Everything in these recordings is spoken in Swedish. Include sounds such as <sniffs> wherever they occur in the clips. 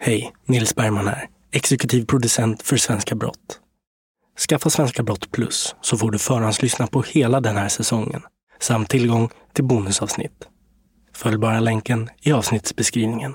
Hej, Nils Bergman här, exekutiv producent för Svenska Brott. Skaffa Svenska Brott Plus så får du förhandslyssna på hela den här säsongen samt tillgång till bonusavsnitt. Följ bara länken i avsnittsbeskrivningen.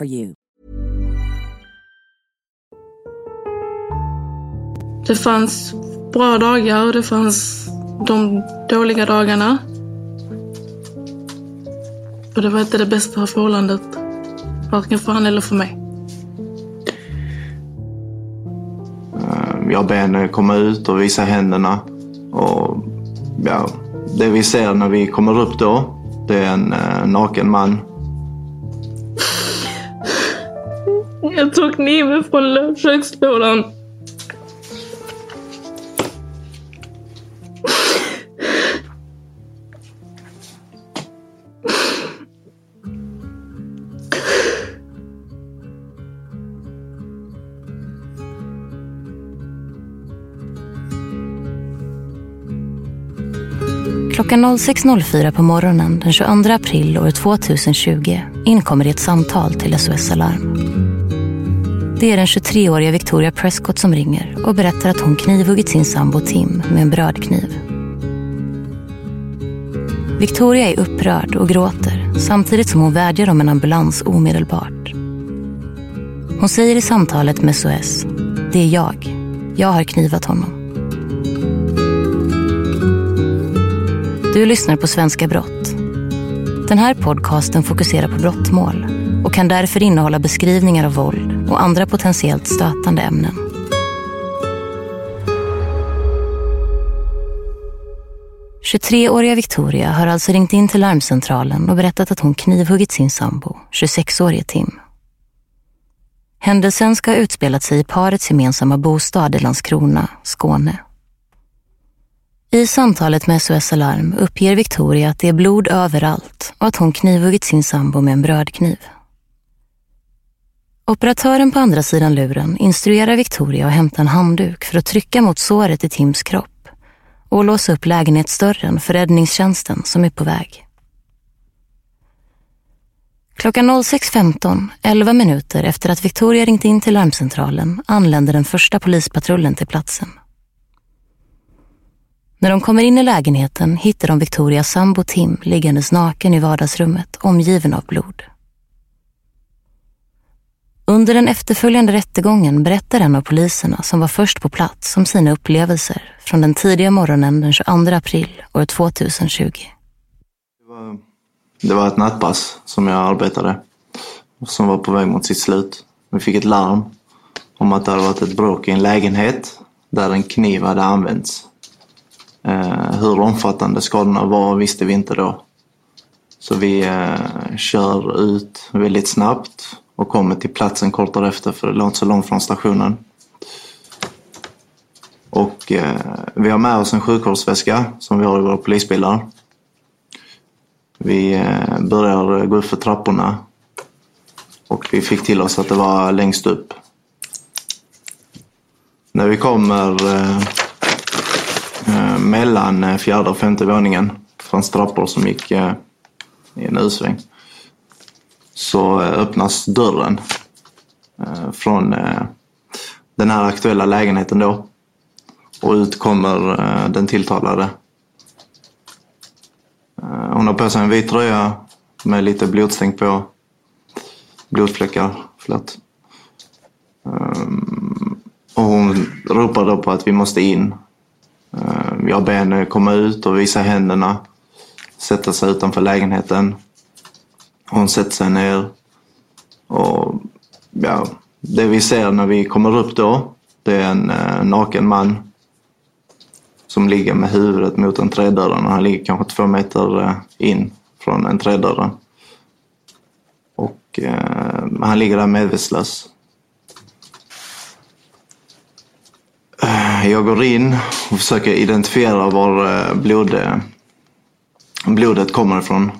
you. Det fanns bra dagar och det fanns de dåliga dagarna. Och det var inte det bästa förhållandet, varken för han eller för mig. Jag ber henne komma ut och visa händerna. Och ja, det vi ser när vi kommer upp då, det är en eh, naken man. Jag tog kniven från kökslådan. Klockan 06.04 på morgonen den 22 april år 2020 inkommer det ett samtal till SOS Alarm. Det är den 23-åriga Victoria Prescott som ringer och berättar att hon knivhuggit sin sambo Tim med en brödkniv. Victoria är upprörd och gråter samtidigt som hon vädjar om en ambulans omedelbart. Hon säger i samtalet med SOS, det är jag. Jag har knivat honom. Du lyssnar på Svenska Brott. Den här podcasten fokuserar på brottmål och kan därför innehålla beskrivningar av våld och andra potentiellt stötande ämnen. –23-åriga Victoria har alltså ringt in till larmcentralen och berättat att hon knivhuggit sin sambo, 26-årige Tim. Händelsen ska ha utspelat sig i parets gemensamma bostad i Landskrona, Skåne. I samtalet med SOS Alarm uppger Victoria att det är blod överallt och att hon knivhuggit sin sambo med en brödkniv. Operatören på andra sidan luren instruerar Victoria att hämta en handduk för att trycka mot såret i Tims kropp och låsa upp lägenhetsdörren för räddningstjänsten som är på väg. Klockan 06.15, 11 minuter efter att Victoria ringt in till larmcentralen, anländer den första polispatrullen till platsen. När de kommer in i lägenheten hittar de Victorias sambo Tim liggandes naken i vardagsrummet, omgiven av blod. Under den efterföljande rättegången berättar en av poliserna som var först på plats om sina upplevelser från den tidiga morgonen den 22 april år 2020. Det var, det var ett nattpass som jag arbetade som var på väg mot sitt slut. Vi fick ett larm om att det hade varit ett bråk i en lägenhet där en kniv hade använts. Eh, hur omfattande skadorna var visste vi inte då. Så vi eh, kör ut väldigt snabbt och kommer till platsen kort därefter för det låg inte så långt från stationen. Och eh, vi har med oss en sjukvårdsväska som vi har i våra polisbilar. Vi eh, börjar gå upp för trapporna och vi fick till oss att det var längst upp. När vi kommer eh, eh mellan eh, fjärde och femte våningen fanns trappor som gick eh, i en U-sväng. Så eh, öppnas dörren eh, från eh, den här aktuella lägenheten då. Och ut kommer den tilltalade hon har på sig en vit tröja med lite blodstänk på. Blodfläckar, förlåt. Och hon ropar då på att vi måste in. Jag ber henne komma ut och visa händerna. Sätta sig utanför lägenheten. Hon sätter sig ner. Och ja, det vi ser när vi kommer upp då, det är en eh, naken man som ligger med huvudet mot entrédörren och han ligger kanske två meter eh, in från entrédörren. Och eh, han ligger där medvetslös. Eh, jag går in och försöker identifiera var eh, blod, eh, blodet kommer ifrån.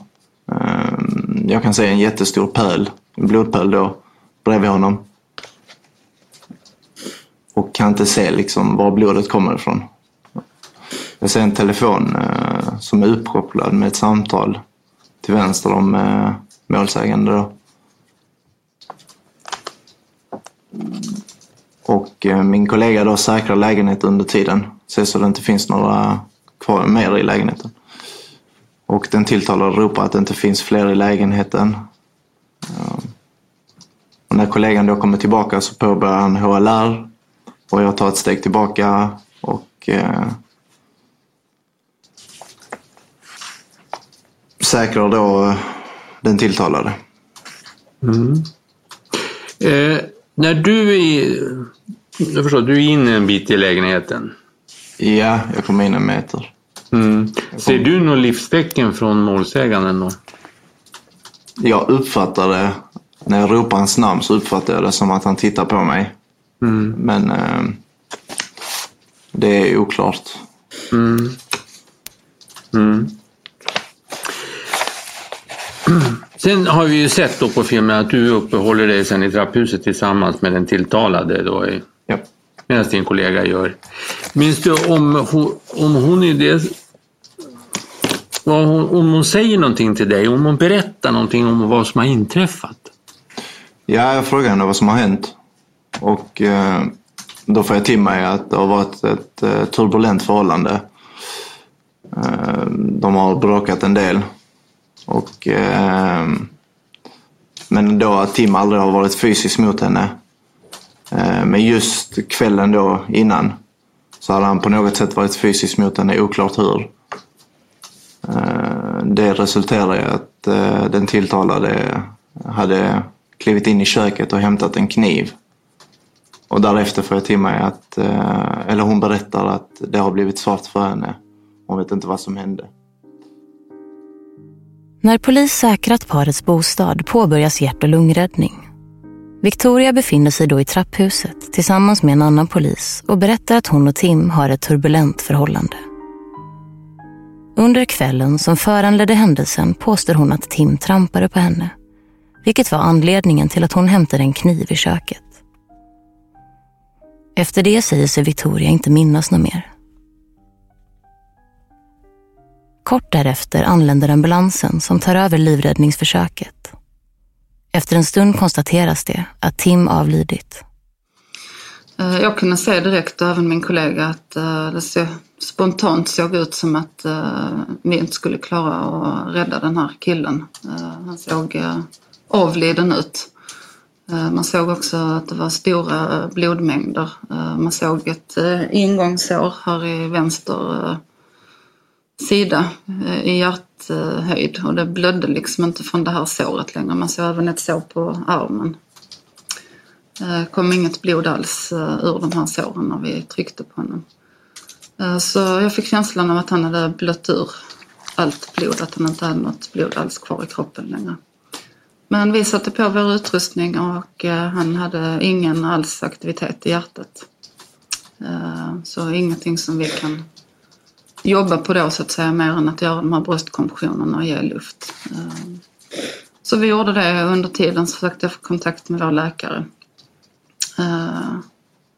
Jag kan se en jättestor pöl, en blodpöl då, bredvid honom. Och kan inte se liksom var blodet kommer ifrån. Jag ser en telefon eh, som är uppkopplad med ett samtal till vänster om eh, målsägande. Då. Och eh, min kollega då säkrar lägenheten under tiden. Ser så det inte finns några kvar mer i lägenheten. Och den tilltalade ropar att det inte finns fler i lägenheten. Och när kollegan då kommer tillbaka så påbörjar han HLR och jag tar ett steg tillbaka och säkrar då eh, den tilltalade. Mm. Eh, när du är, jag förstår, du är inne en bit i lägenheten? Ja, jag kommer in en meter. Mm. Ser du några livstecken från målsäganden då? Jag uppfattar det, när jag ropar hans namn så uppfattar jag det som att han tittar på mig. Mm. Men eh, det är oklart. Mm. Mm. Sen har vi ju sett då på filmen att du uppehåller dig sen i trapphuset tillsammans med den tilltalade då. Ja. Medan din kollega gör. Minns du om hon, om hon är det om hon säger någonting till dig, om hon berättar någonting om vad som har inträffat? Ja, jag frågar henne vad som har hänt. Och eh, då får jag till mig att det har varit ett eh, turbulent förhållande. Eh, de har bråkat en del. Och, eh, men då att Tim aldrig har varit fysisk mot henne. Eh, men just kvällen då innan så hade han på något sätt varit fysisk mot henne, oklart hur. Eh, det resulterade i att eh, den tilltalade hade klivit in i köket och hämtat en kniv. Och därefter får jag till mig att, eh, eller hon berättar att det har blivit svart för henne. Hon vet inte vad som hände. När polis säkrat parets bostad påbörjas hjärt och lungräddning. Victoria befinner sig då i trapphuset tillsammans med en annan polis och berättar att hon och Tim har ett turbulent förhållande. Under kvällen som föranledde händelsen påstår hon att Tim trampade på henne, vilket var anledningen till att hon hämtade en kniv i köket. Efter det säger sig Victoria inte minnas något mer. Kort därefter anländer ambulansen som tar över livräddningsförsöket. Efter en stund konstateras det att Tim avlidit. Eh, jag kunde se direkt, och även min kollega, att eh, det spontant såg ut som att eh, uh, vi inte skulle klara att rädda den här killen. Eh, han såg eh, avliden ut. Man såg också att det var stora blodmängder. Man såg ett ingångssår här i vänster sida i hjärthöjd och det blödde liksom inte från det här såret längre. Man såg även ett sår på armen. Det kom inget blod alls ur de här såren när vi tryckte på honom. Eh, så jag fick känslan av att han hade blött ur allt blod, att han inte hade något blod alls kvar i kroppen längre. Men vi satte på vår utrustning och eh, han hade ingen alls aktivitet i hjärtat. Eh, så ingenting som vi kan jobba på då så att säga mer än att göra de här bröstkompressionerna och ge luft. Så vi gjorde det under tiden så försökte jag få kontakt med vår läkare.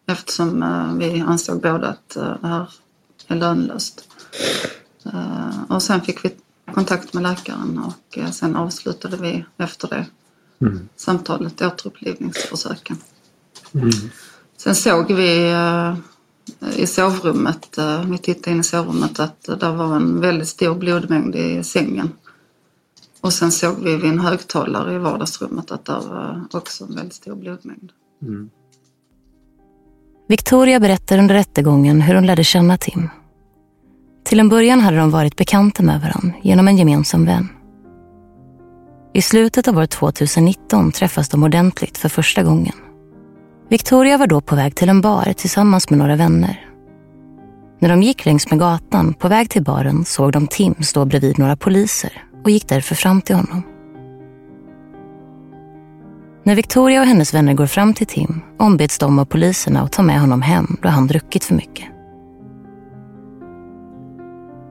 Eftersom vi ansåg båda att det här lönlöst. Och sen fick vi kontakt med läkaren och sen avslutade vi efter det mm. samtalet återupplivningsförsöken. Mm. Sen såg vi i sovrummet, eh, vi tittade in i sovrummet, att det var en väldigt stor blodmängd i sängen. Och sen såg vi vid en högtalare i vardagsrummet att det var också en väldigt stor blodmängd. Mm. Victoria berättar under rättegången hur hon lärde känna Tim. Till en början hade de varit bekanta med varandra genom en gemensam vän. I slutet av år 2019 träffas de ordentligt för första gången. Victoria var då på väg till en bar tillsammans med några vänner. När de gick längs med gatan på väg till baren såg de Tim stå bredvid några poliser och gick därför fram till honom. När Victoria och hennes vänner går fram till Tim ombeds de av poliserna att ta med honom hem då han druckit för mycket.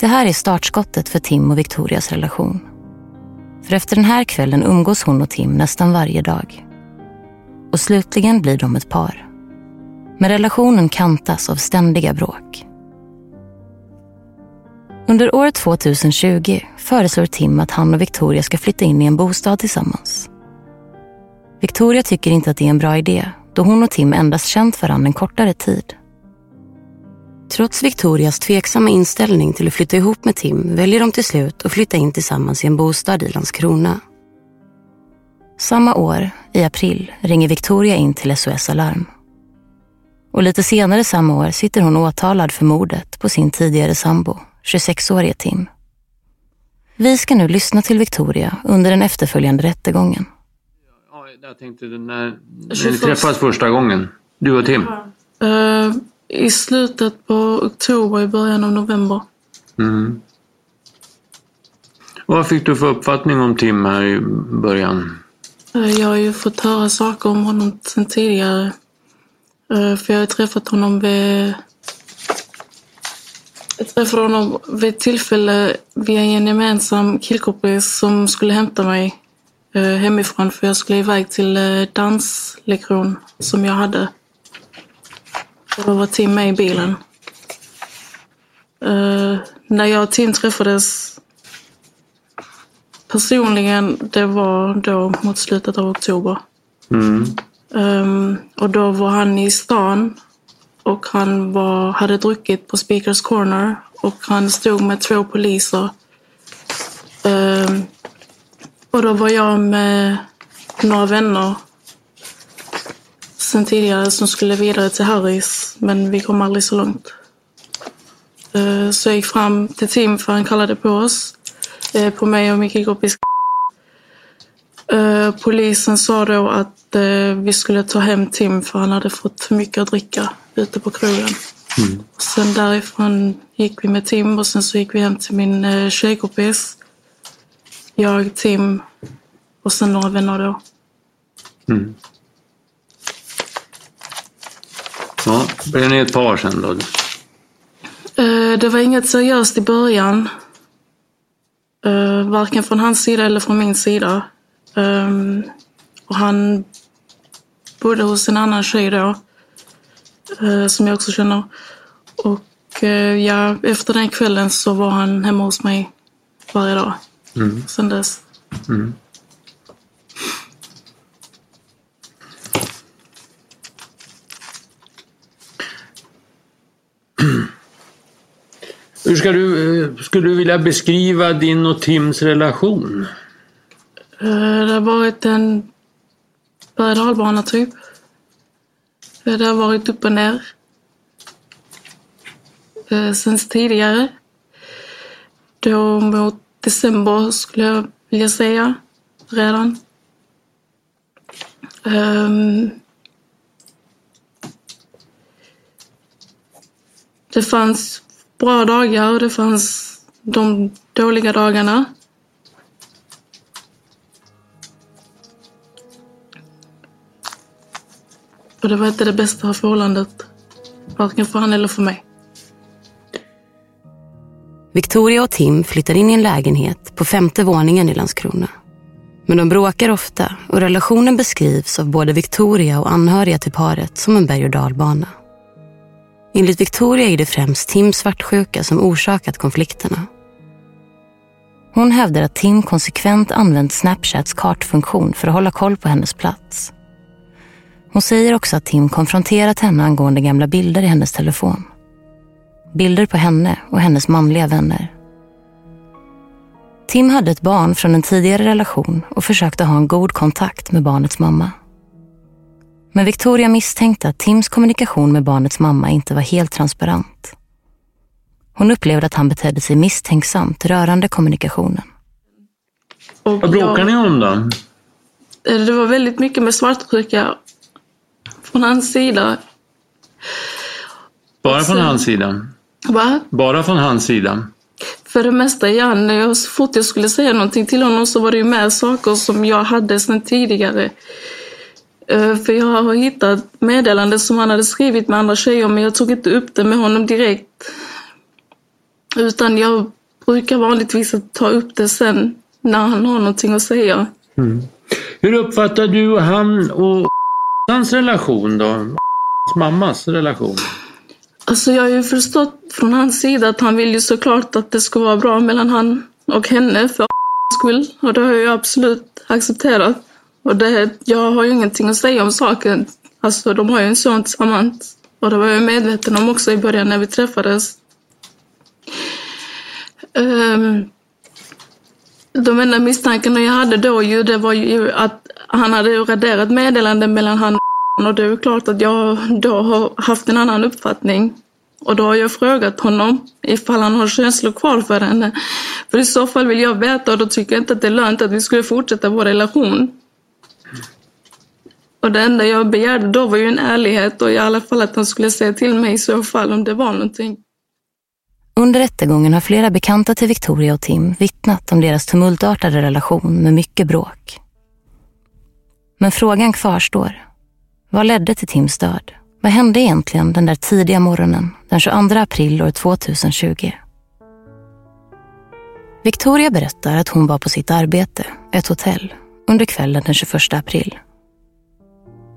Det här är startskottet för Tim och Victorias relation. För efter den här kvällen umgås hon och Tim nästan varje dag och slutligen blir de ett par. Men relationen kantas av ständiga bråk. Under år 2020 föreslår Tim att han och Victoria ska flytta in i en bostad tillsammans. Victoria tycker inte att det är en bra idé då hon och Tim endast känt varandra en kortare tid. Trots Victorias tveksamma inställning till att flytta ihop med Tim väljer de till slut att flytta in tillsammans i en bostad i Landskrona samma år, i april, ringer Victoria in till SOS Alarm. Och lite senare samma år sitter hon åtalad för mordet på sin tidigare sambo, 26-årige Tim. Vi ska nu lyssna till Victoria under den efterföljande rättegången. Ja, jag tänkte när, när ni träffades första gången, du och Tim? Uh, I slutet på oktober, i början av november. Mm. Vad fick du för uppfattning om Tim här i början? Eh, jag har ju fått höra saker om honom sedan tidigare. Eh, för jag har träffat honom vid... Jag träffade honom vid ett tillfälle via en gemensam killkompis som skulle hämta mig eh, hemifrån för jag skulle iväg till danslektion som jag hade. Då var Tim med i bilen. När jag och Tim träffades personligen, det var då mot slutet av oktober. Mm. Um, och då var han i stan och han var, hade druckit på Speakers Corner och han stod med två poliser. Um, och då var jag med några vänner sen tidigare som skulle vidare till Harrys, men vi kom aldrig så långt. Uh, så jag gick fram till Tim för han kallade på oss. Eh, på mig och min killkompis. Eh, polisen sa då att eh, vi skulle ta hem Tim för han hade fått för mycket att dricka ute på krogen. Mm. Sen därifrån gick vi med Tim och sen så gick vi hem till min tjejkompis. Jag, Tim och sen några vänner då. Mm. Ja, blev ni ett par sen då? Det var inget seriöst i början. Uh, varken från hans sida eller från min sida. Um, och han bodde hos en annan tjej då, uh, som jag också känner. Och ja, efter den kvällen så var han hemma hos mig varje dag mm. sen dess. Mm. Hur ska du, eh, skulle du vilja beskriva din och Tims relation? Eh, det har varit en berg typ. Eh, det har varit upp och ner. Sen tidigare. Då mot december skulle jag vilja säga redan. Um, det fanns bra dagar och det fanns de dåliga dagarna. Och det var inte det bästa förhållandet, varken för han eller för mig. Victoria och Tim flyttar in i en lägenhet på femte våningen i Landskrona. Men de bråkar ofta och relationen beskrivs av både Victoria och anhöriga till paret som en berg och dalbana. Enligt Victoria är det främst Tims svartsjuka som orsakat konflikterna. Hon hävdar att Tim konsekvent använt Snapchats kartfunktion för att hålla koll på hennes plats. Hon säger också att Tim konfronterat henne angående gamla bilder i hennes telefon. Bilder på henne och hennes manliga vänner. Tim hade ett barn från en tidigare relation och försökte ha en god kontakt med barnets mamma. Men Victoria misstänkte att Tims kommunikation med barnets mamma inte var helt transparent. Hon upplevde att han betedde sig misstänksamt rörande kommunikationen. Och Vad bråkar ni om då? jag, det var väldigt mycket med svartsjuka från hans sida. Bara från Sen- hans sida? Va? Bara från hans sida? För det mesta igen, när jag, så fort jag skulle säga någonting till honom så var det ju med saker som jag hade sedan tidigare. Eh, För jag har hittat meddelanden som han hade skrivit med andra tjejer men jag tog inte upp det med honom direkt. Utan jag brukar vanligtvis ta upp det sen när han har någonting att säga. Hur uppfattar du han och hans relation då? Hans mammas relation? Alltså jag har ju förstått från hans sida att han vill ju såklart att det ska vara bra mellan han och henne för skull. Och det har jag ju absolut accepterat. Och det, jag har ju ingenting att säga om saken. Alltså de har ju en son tillsammans. Och det var jag medveten om också i början när vi träffades. Um, de enda misstankarna jag hade då ju, det var ju att han hade raderat meddelanden mellan han och det är ju klart att jag då har haft en annan uppfattning. Och då har jag frågat honom ifall han har känslor kvar för henne. För i så fall vill jag veta och då tycker jag inte att det är lönt att vi skulle fortsätta vår relation. Och det enda jag begärde då var ju en ärlighet och i alla fall att han skulle säga till mig i så fall om det var någonting. Under rättegången har flera bekanta till Victoria och Tim vittnat om deras tumultartade relation med mycket bråk. Men frågan kvarstår. Vad ledde till Tims död? Vad hände egentligen den där tidiga morgonen den 22 april år 2020? Victoria berättar att hon var på sitt arbete, ett hotell, under kvällen den 21 april.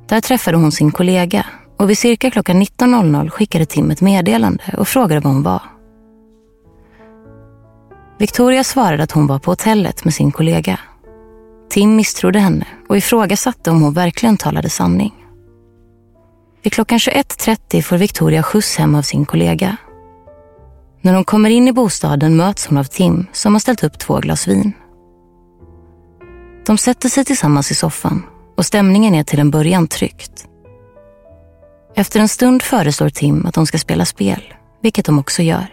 Där träffade hon sin kollega och vid cirka klockan 19.00 skickade Tim ett meddelande och frågade var hon var. Victoria svarade att hon var på hotellet med sin kollega. Tim misstrodde henne och ifrågasatte om hon verkligen talade sanning. Vid klockan 21.30 får Victoria skjuts hem av sin kollega. När hon kommer in i bostaden möts hon av Tim som har ställt upp två glas vin. De sätter sig tillsammans i soffan och stämningen är till en början tryckt. Efter en stund föreslår Tim att de ska spela spel, vilket de också gör.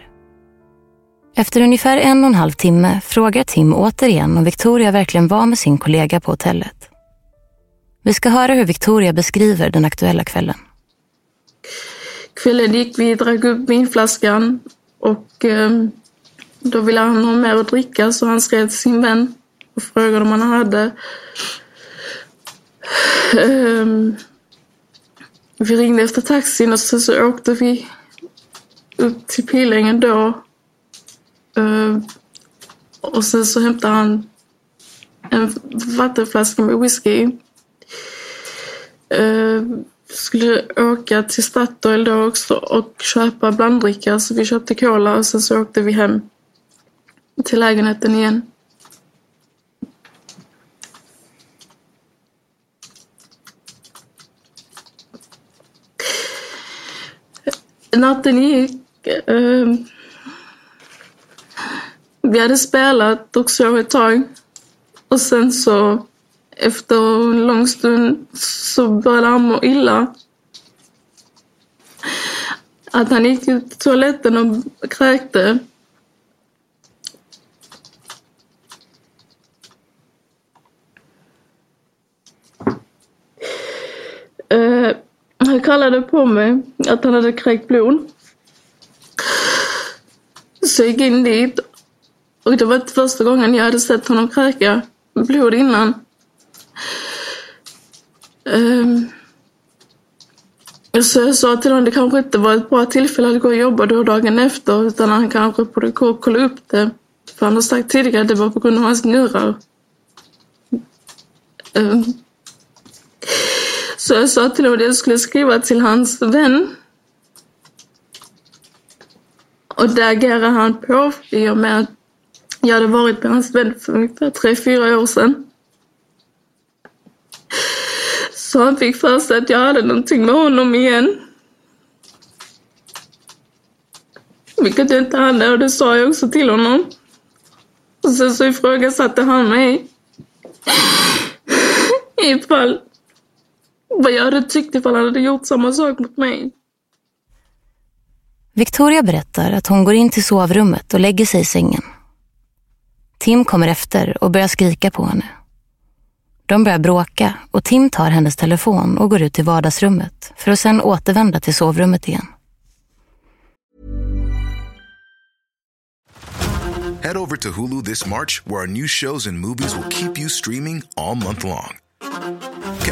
Efter ungefär en och en halv timme frågar Tim återigen om Victoria verkligen var med sin kollega på hotellet. Vi ska höra hur Victoria beskriver den aktuella kvällen. Kvällen gick vi, drack upp vinflaskan och eh, då ville han ha mer att dricka så han skrev till sin vän och frågade om han hade. Um, vi ringde efter taxin och sen så åkte vi upp till Pilängen då. Uh, och sen så hämtade han en vattenflaska med whisky. Uh, skulle åka till Statoil då också och köpa blanddricka. Så vi köpte cola och sen så åkte vi hem till lägenheten igen. Natten gick. Eh, vi hade spelat också ett tag. Och sen så efter en lång stund så började han må illa. Att han gick till toaletten och kräkte. Eh, han kallade på mig att han hade kräkt blod. Så jag gick in dit och det var inte första gången jag hade sett honom kräka blod innan. Um, Så jag sa till honom det kanske inte var ett bra tillfälle att gå och jobba då dagen efter utan han kanske borde gå och kolla upp det. För han har sagt tidigare att det var på grund av hans njurar. Um, så jag sa till honom att jag skulle skriva till hans vän. Och där agerade han på i och med att jag hade varit med hans vän för ungefär tre, fyra år sedan. Så han fick för sig att jag hade någonting med honom igen. Vilket jag inte hade och det sa jag också till honom. Och sen så ifrågasatte han mig. <sniffs> Ifall vad jag hade tyckt ifall han hade gjort samma sak mot mig. Victoria berättar att hon går in till sovrummet och lägger sig i sängen. Tim kommer efter och börjar skrika på henne. De börjar bråka och Tim tar hennes telefon och går ut till vardagsrummet för att sedan återvända till sovrummet igen. Head over to Hulu this March, where our new shows and movies will keep you streaming all month long.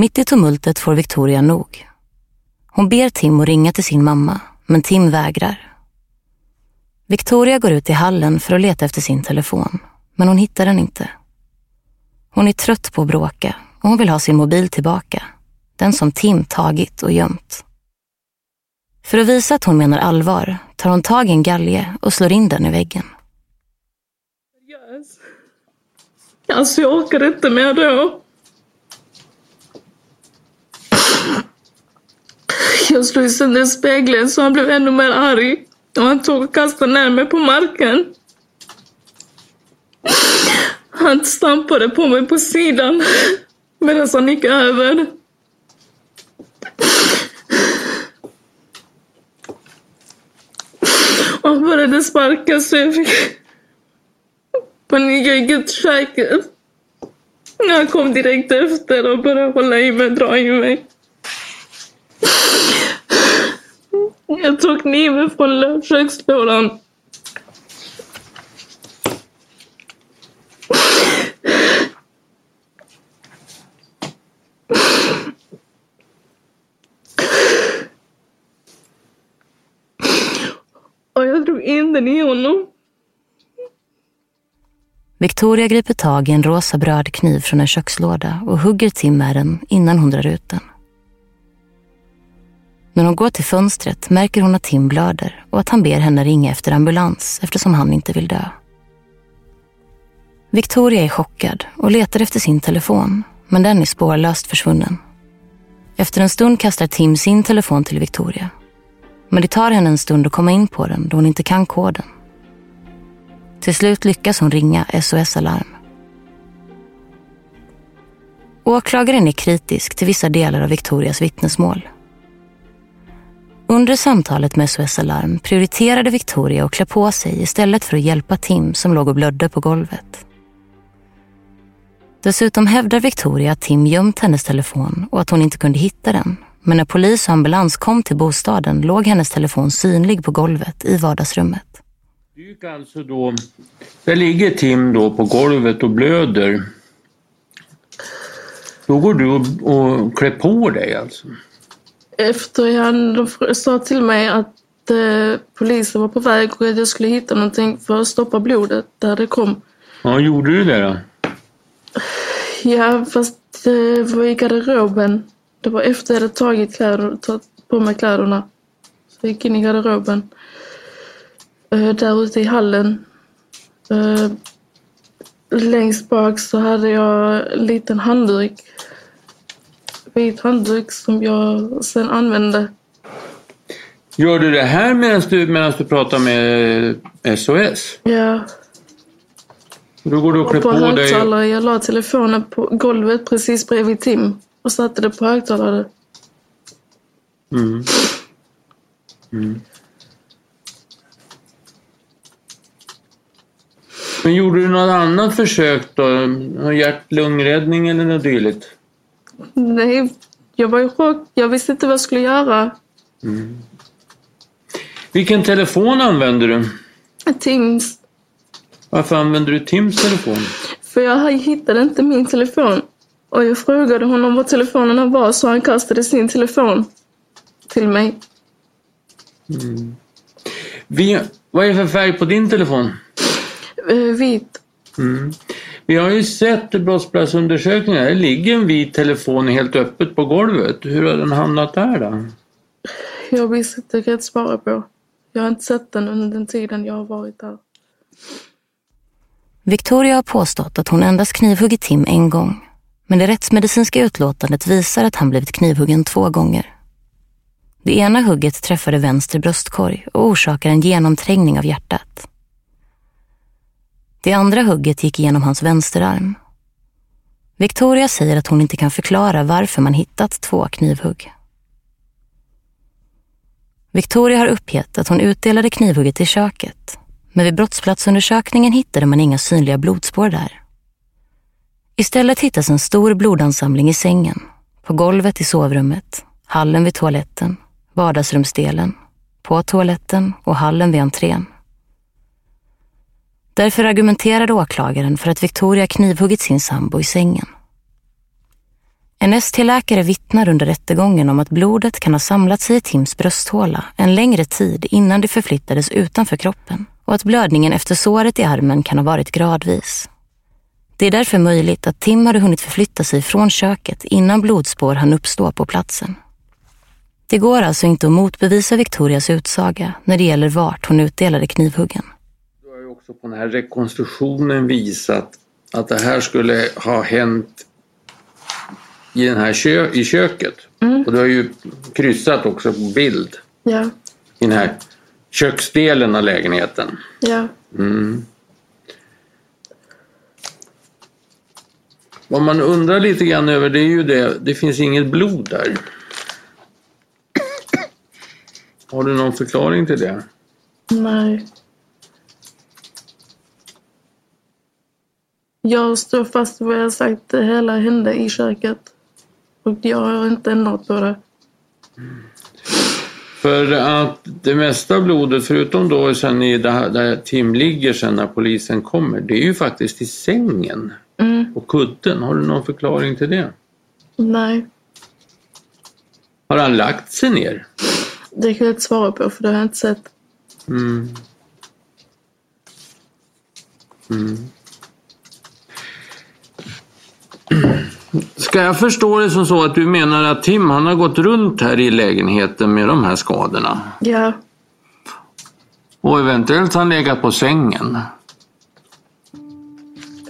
Mitt i tumultet får Victoria nog. Hon ber Tim att ringa till sin mamma, men Tim vägrar. Victoria går ut i hallen för att leta efter sin telefon, men hon hittar den inte. Hon är trött på att bråka och hon vill ha sin mobil tillbaka. Den som Tim tagit och gömt. För att visa att hon menar allvar tar hon tag i en galge och slår in den i väggen. Yes. Alltså jag orkade inte mer då. Jag slog sönder spegeln så han blev ännu mer arg. Och han tog och kastade ner mig på marken. Han stampade på mig på sidan medan han gick över. Och han började sparka så jag fick panik. Jag gick ut köket. Han kom direkt efter och började hålla i mig, dra i mig. Jag tog kniven från kökslådan. Och jag drog in den i honom. Victoria griper tag i en rosa brödkniv från en kökslåda och hugger Tim med den innan hon drar ut den. När hon går till fönstret märker hon att Tim blöder och att han ber henne ringa efter ambulans eftersom han inte vill dö. Victoria är chockad och letar efter sin telefon, men den är spårlöst försvunnen. Efter en stund kastar Tim sin telefon till Victoria. Men det tar henne en stund att komma in på den då hon inte kan koden. Till slut lyckas hon ringa SOS Alarm. Åklagaren är kritisk till vissa delar av Victorias vittnesmål. Under samtalet med SOS Alarm prioriterade Victoria att klä på sig istället för att hjälpa Tim som låg och blödde på golvet. Dessutom hävdar Victoria att Tim gömt hennes telefon och att hon inte kunde hitta den. Men när polis och ambulans kom till bostaden låg hennes telefon synlig på golvet i vardagsrummet. Det alltså då, där ligger Tim då på golvet och blöder. Då går du och, och klär på dig alltså? Efter han de sa till mig att eh, polisen var på väg och att jag skulle hitta någonting för att stoppa blodet där det kom. Ja, gjorde du det då? Ja, fast det var i garderoben. Det var efter jag hade tagit kläder, tagit på mig kläderna. Så jag gick in i garderoben. Eh, där ute i hallen. Eh, längst bak så hade jag en liten handduk. Vit handduk som jag sen använde. Gör du det här medan du, medan du pratar med SOS? Ja. Då går du och klär på på dig. Jag la telefonen på golvet precis bredvid Tim och satte det på högtalare. Mm. Mm. Men gjorde du något annat försök då? Hjärt-lungräddning eller något dylikt? Nej, jag var i chock. Jag visste inte vad jag skulle göra. Mm. Vilken telefon använder du? Tims. Varför använder du Tims telefon? För jag hittade inte min telefon. Och jag frågade honom var telefonerna var så han kastade sin telefon till mig. Mm. Vi, vad är det för färg på din telefon? Eh, vit. Mm. Vi har ju sett i brottsplatsundersökningar, det ligger en vit telefon helt öppet på golvet. Hur har den hamnat där då? Jag visste inte rätt svara på. Jag har inte sett den under den tiden jag har varit där. Victoria har påstått att hon endast knivhuggit Tim en gång. Men det rättsmedicinska utlåtandet visar att han blivit knivhuggen två gånger. Det ena hugget träffade vänster bröstkorg och orsakar en genomträngning av hjärtat. Det andra hugget gick igenom hans vänsterarm. Victoria säger att hon inte kan förklara varför man hittat två knivhugg. Victoria har uppgett att hon utdelade knivhugget i köket, men vid brottsplatsundersökningen hittade man inga synliga blodspår där. Istället hittas en stor blodansamling i sängen, på golvet i sovrummet, hallen vid toaletten, vardagsrumsdelen, på toaletten och hallen vid entrén. Därför argumenterade åklagaren för att Victoria knivhuggit sin sambo i sängen. En ST-läkare vittnar under rättegången om att blodet kan ha samlat sig i Tims brösthåla en längre tid innan det förflyttades utanför kroppen och att blödningen efter såret i armen kan ha varit gradvis. Det är därför möjligt att Tim hade hunnit förflytta sig från köket innan blodspår hann uppstå på platsen. Det går alltså inte att motbevisa Victorias utsaga när det gäller vart hon utdelade knivhuggen. Också på den här rekonstruktionen visat att det här skulle ha hänt i, den här kö i köket. Mm. Och du har ju kryssat också på bild Ja, i den här köksdelen av lägenheten. ja. Mm. Vad man undrar lite grann över det är ju det, det finns inget blod där. Har du någon förklaring till det? Nej. Jag står fast vid vad jag sagt. Det hela hände i köket. Och jag har inte ändrat på det. För att det mesta blodet, förutom då sen i det här, där Tim ligger sen när polisen kommer, det är ju faktiskt i sängen Mm. och kudden. Har du någon förklaring till det? Nej, Har han lagt sig ner? det kan jag inte svara på för det har jag inte sett. Mm. Mm. Ska jag förstå det som så att du menar att Tim han har gått runt här i lägenheten med de här skadorna? Ja, Och eventuellt han legat på sängen?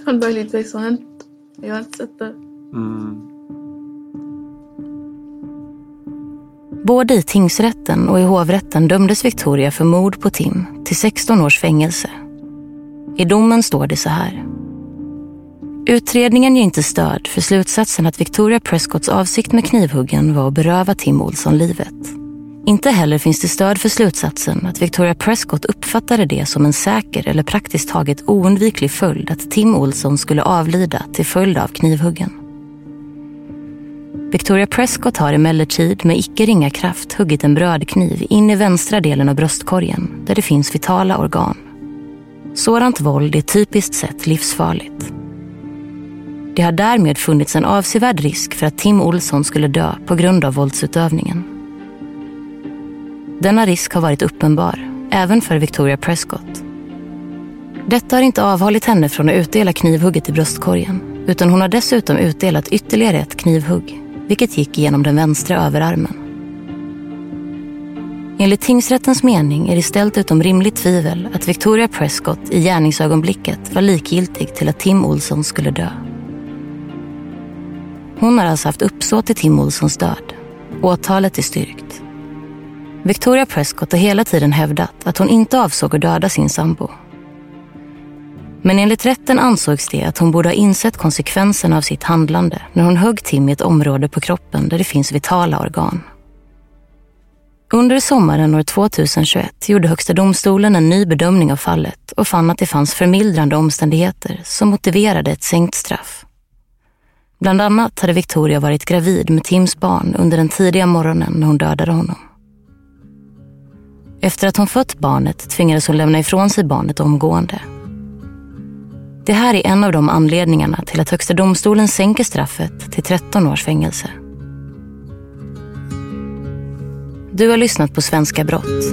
kan möjligtvis ha hänt. Jag har inte sett det. Mm. Både i tingsrätten och i hovrätten dömdes Victoria för mord på Tim till 16 års fängelse. I domen står det så här. Utredningen ger inte stöd för slutsatsen att Victoria Prescotts avsikt med knivhuggen var att beröva Tim Olsson livet. Inte heller finns det stöd för slutsatsen att Victoria Prescott uppfattade det som en säker eller praktiskt taget oundviklig följd att Tim Olsson skulle avlida till följd av knivhuggen. Victoria Prescott har emellertid med icke ringa kraft huggit en brödkniv in i vänstra delen av bröstkorgen där det finns vitala organ. Sådant våld är typiskt sett livsfarligt. Det har därmed funnits en avsevärd risk för att Tim Olsson skulle dö på grund av våldsutövningen. Denna risk har varit uppenbar, även för Victoria Prescott. Detta har inte avhållit henne från att utdela knivhugget i bröstkorgen, utan hon har dessutom utdelat ytterligare ett knivhugg, vilket gick genom den vänstra överarmen. Enligt tingsrättens mening är det ställt utom rimligt tvivel att Victoria Prescott i gärningsögonblicket var likgiltig till att Tim Olsson skulle dö. Hon har alltså haft uppsåt till Tim Olssons död. Åtalet är styrkt. Victoria Prescott har hela tiden hävdat att hon inte avsåg att döda sin sambo. Men enligt rätten ansågs det att hon borde ha insett konsekvenserna av sitt handlande när hon högg Tim i ett område på kroppen där det finns vitala organ. Under sommaren år 2021 gjorde Högsta domstolen en ny bedömning av fallet och fann att det fanns förmildrande omständigheter som motiverade ett sänkt straff. Bland annat hade Victoria varit gravid med Tims barn under den tidiga morgonen när hon dödade honom. Efter att hon fött barnet tvingades hon lämna ifrån sig barnet omgående. Det här är en av de anledningarna till att Högsta domstolen sänker straffet till 13 års fängelse. Du har lyssnat på Svenska brott.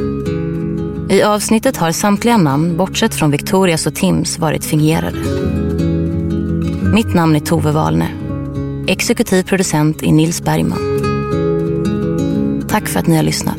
I avsnittet har samtliga namn, bortsett från Victorias och Tims, varit fingerade. Mitt namn är Tove Wahlne. Exekutiv producent är Nils Bergman. Tack för att ni har lyssnat.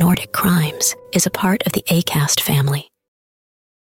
Nordic Crimes is a part of the ACAST family.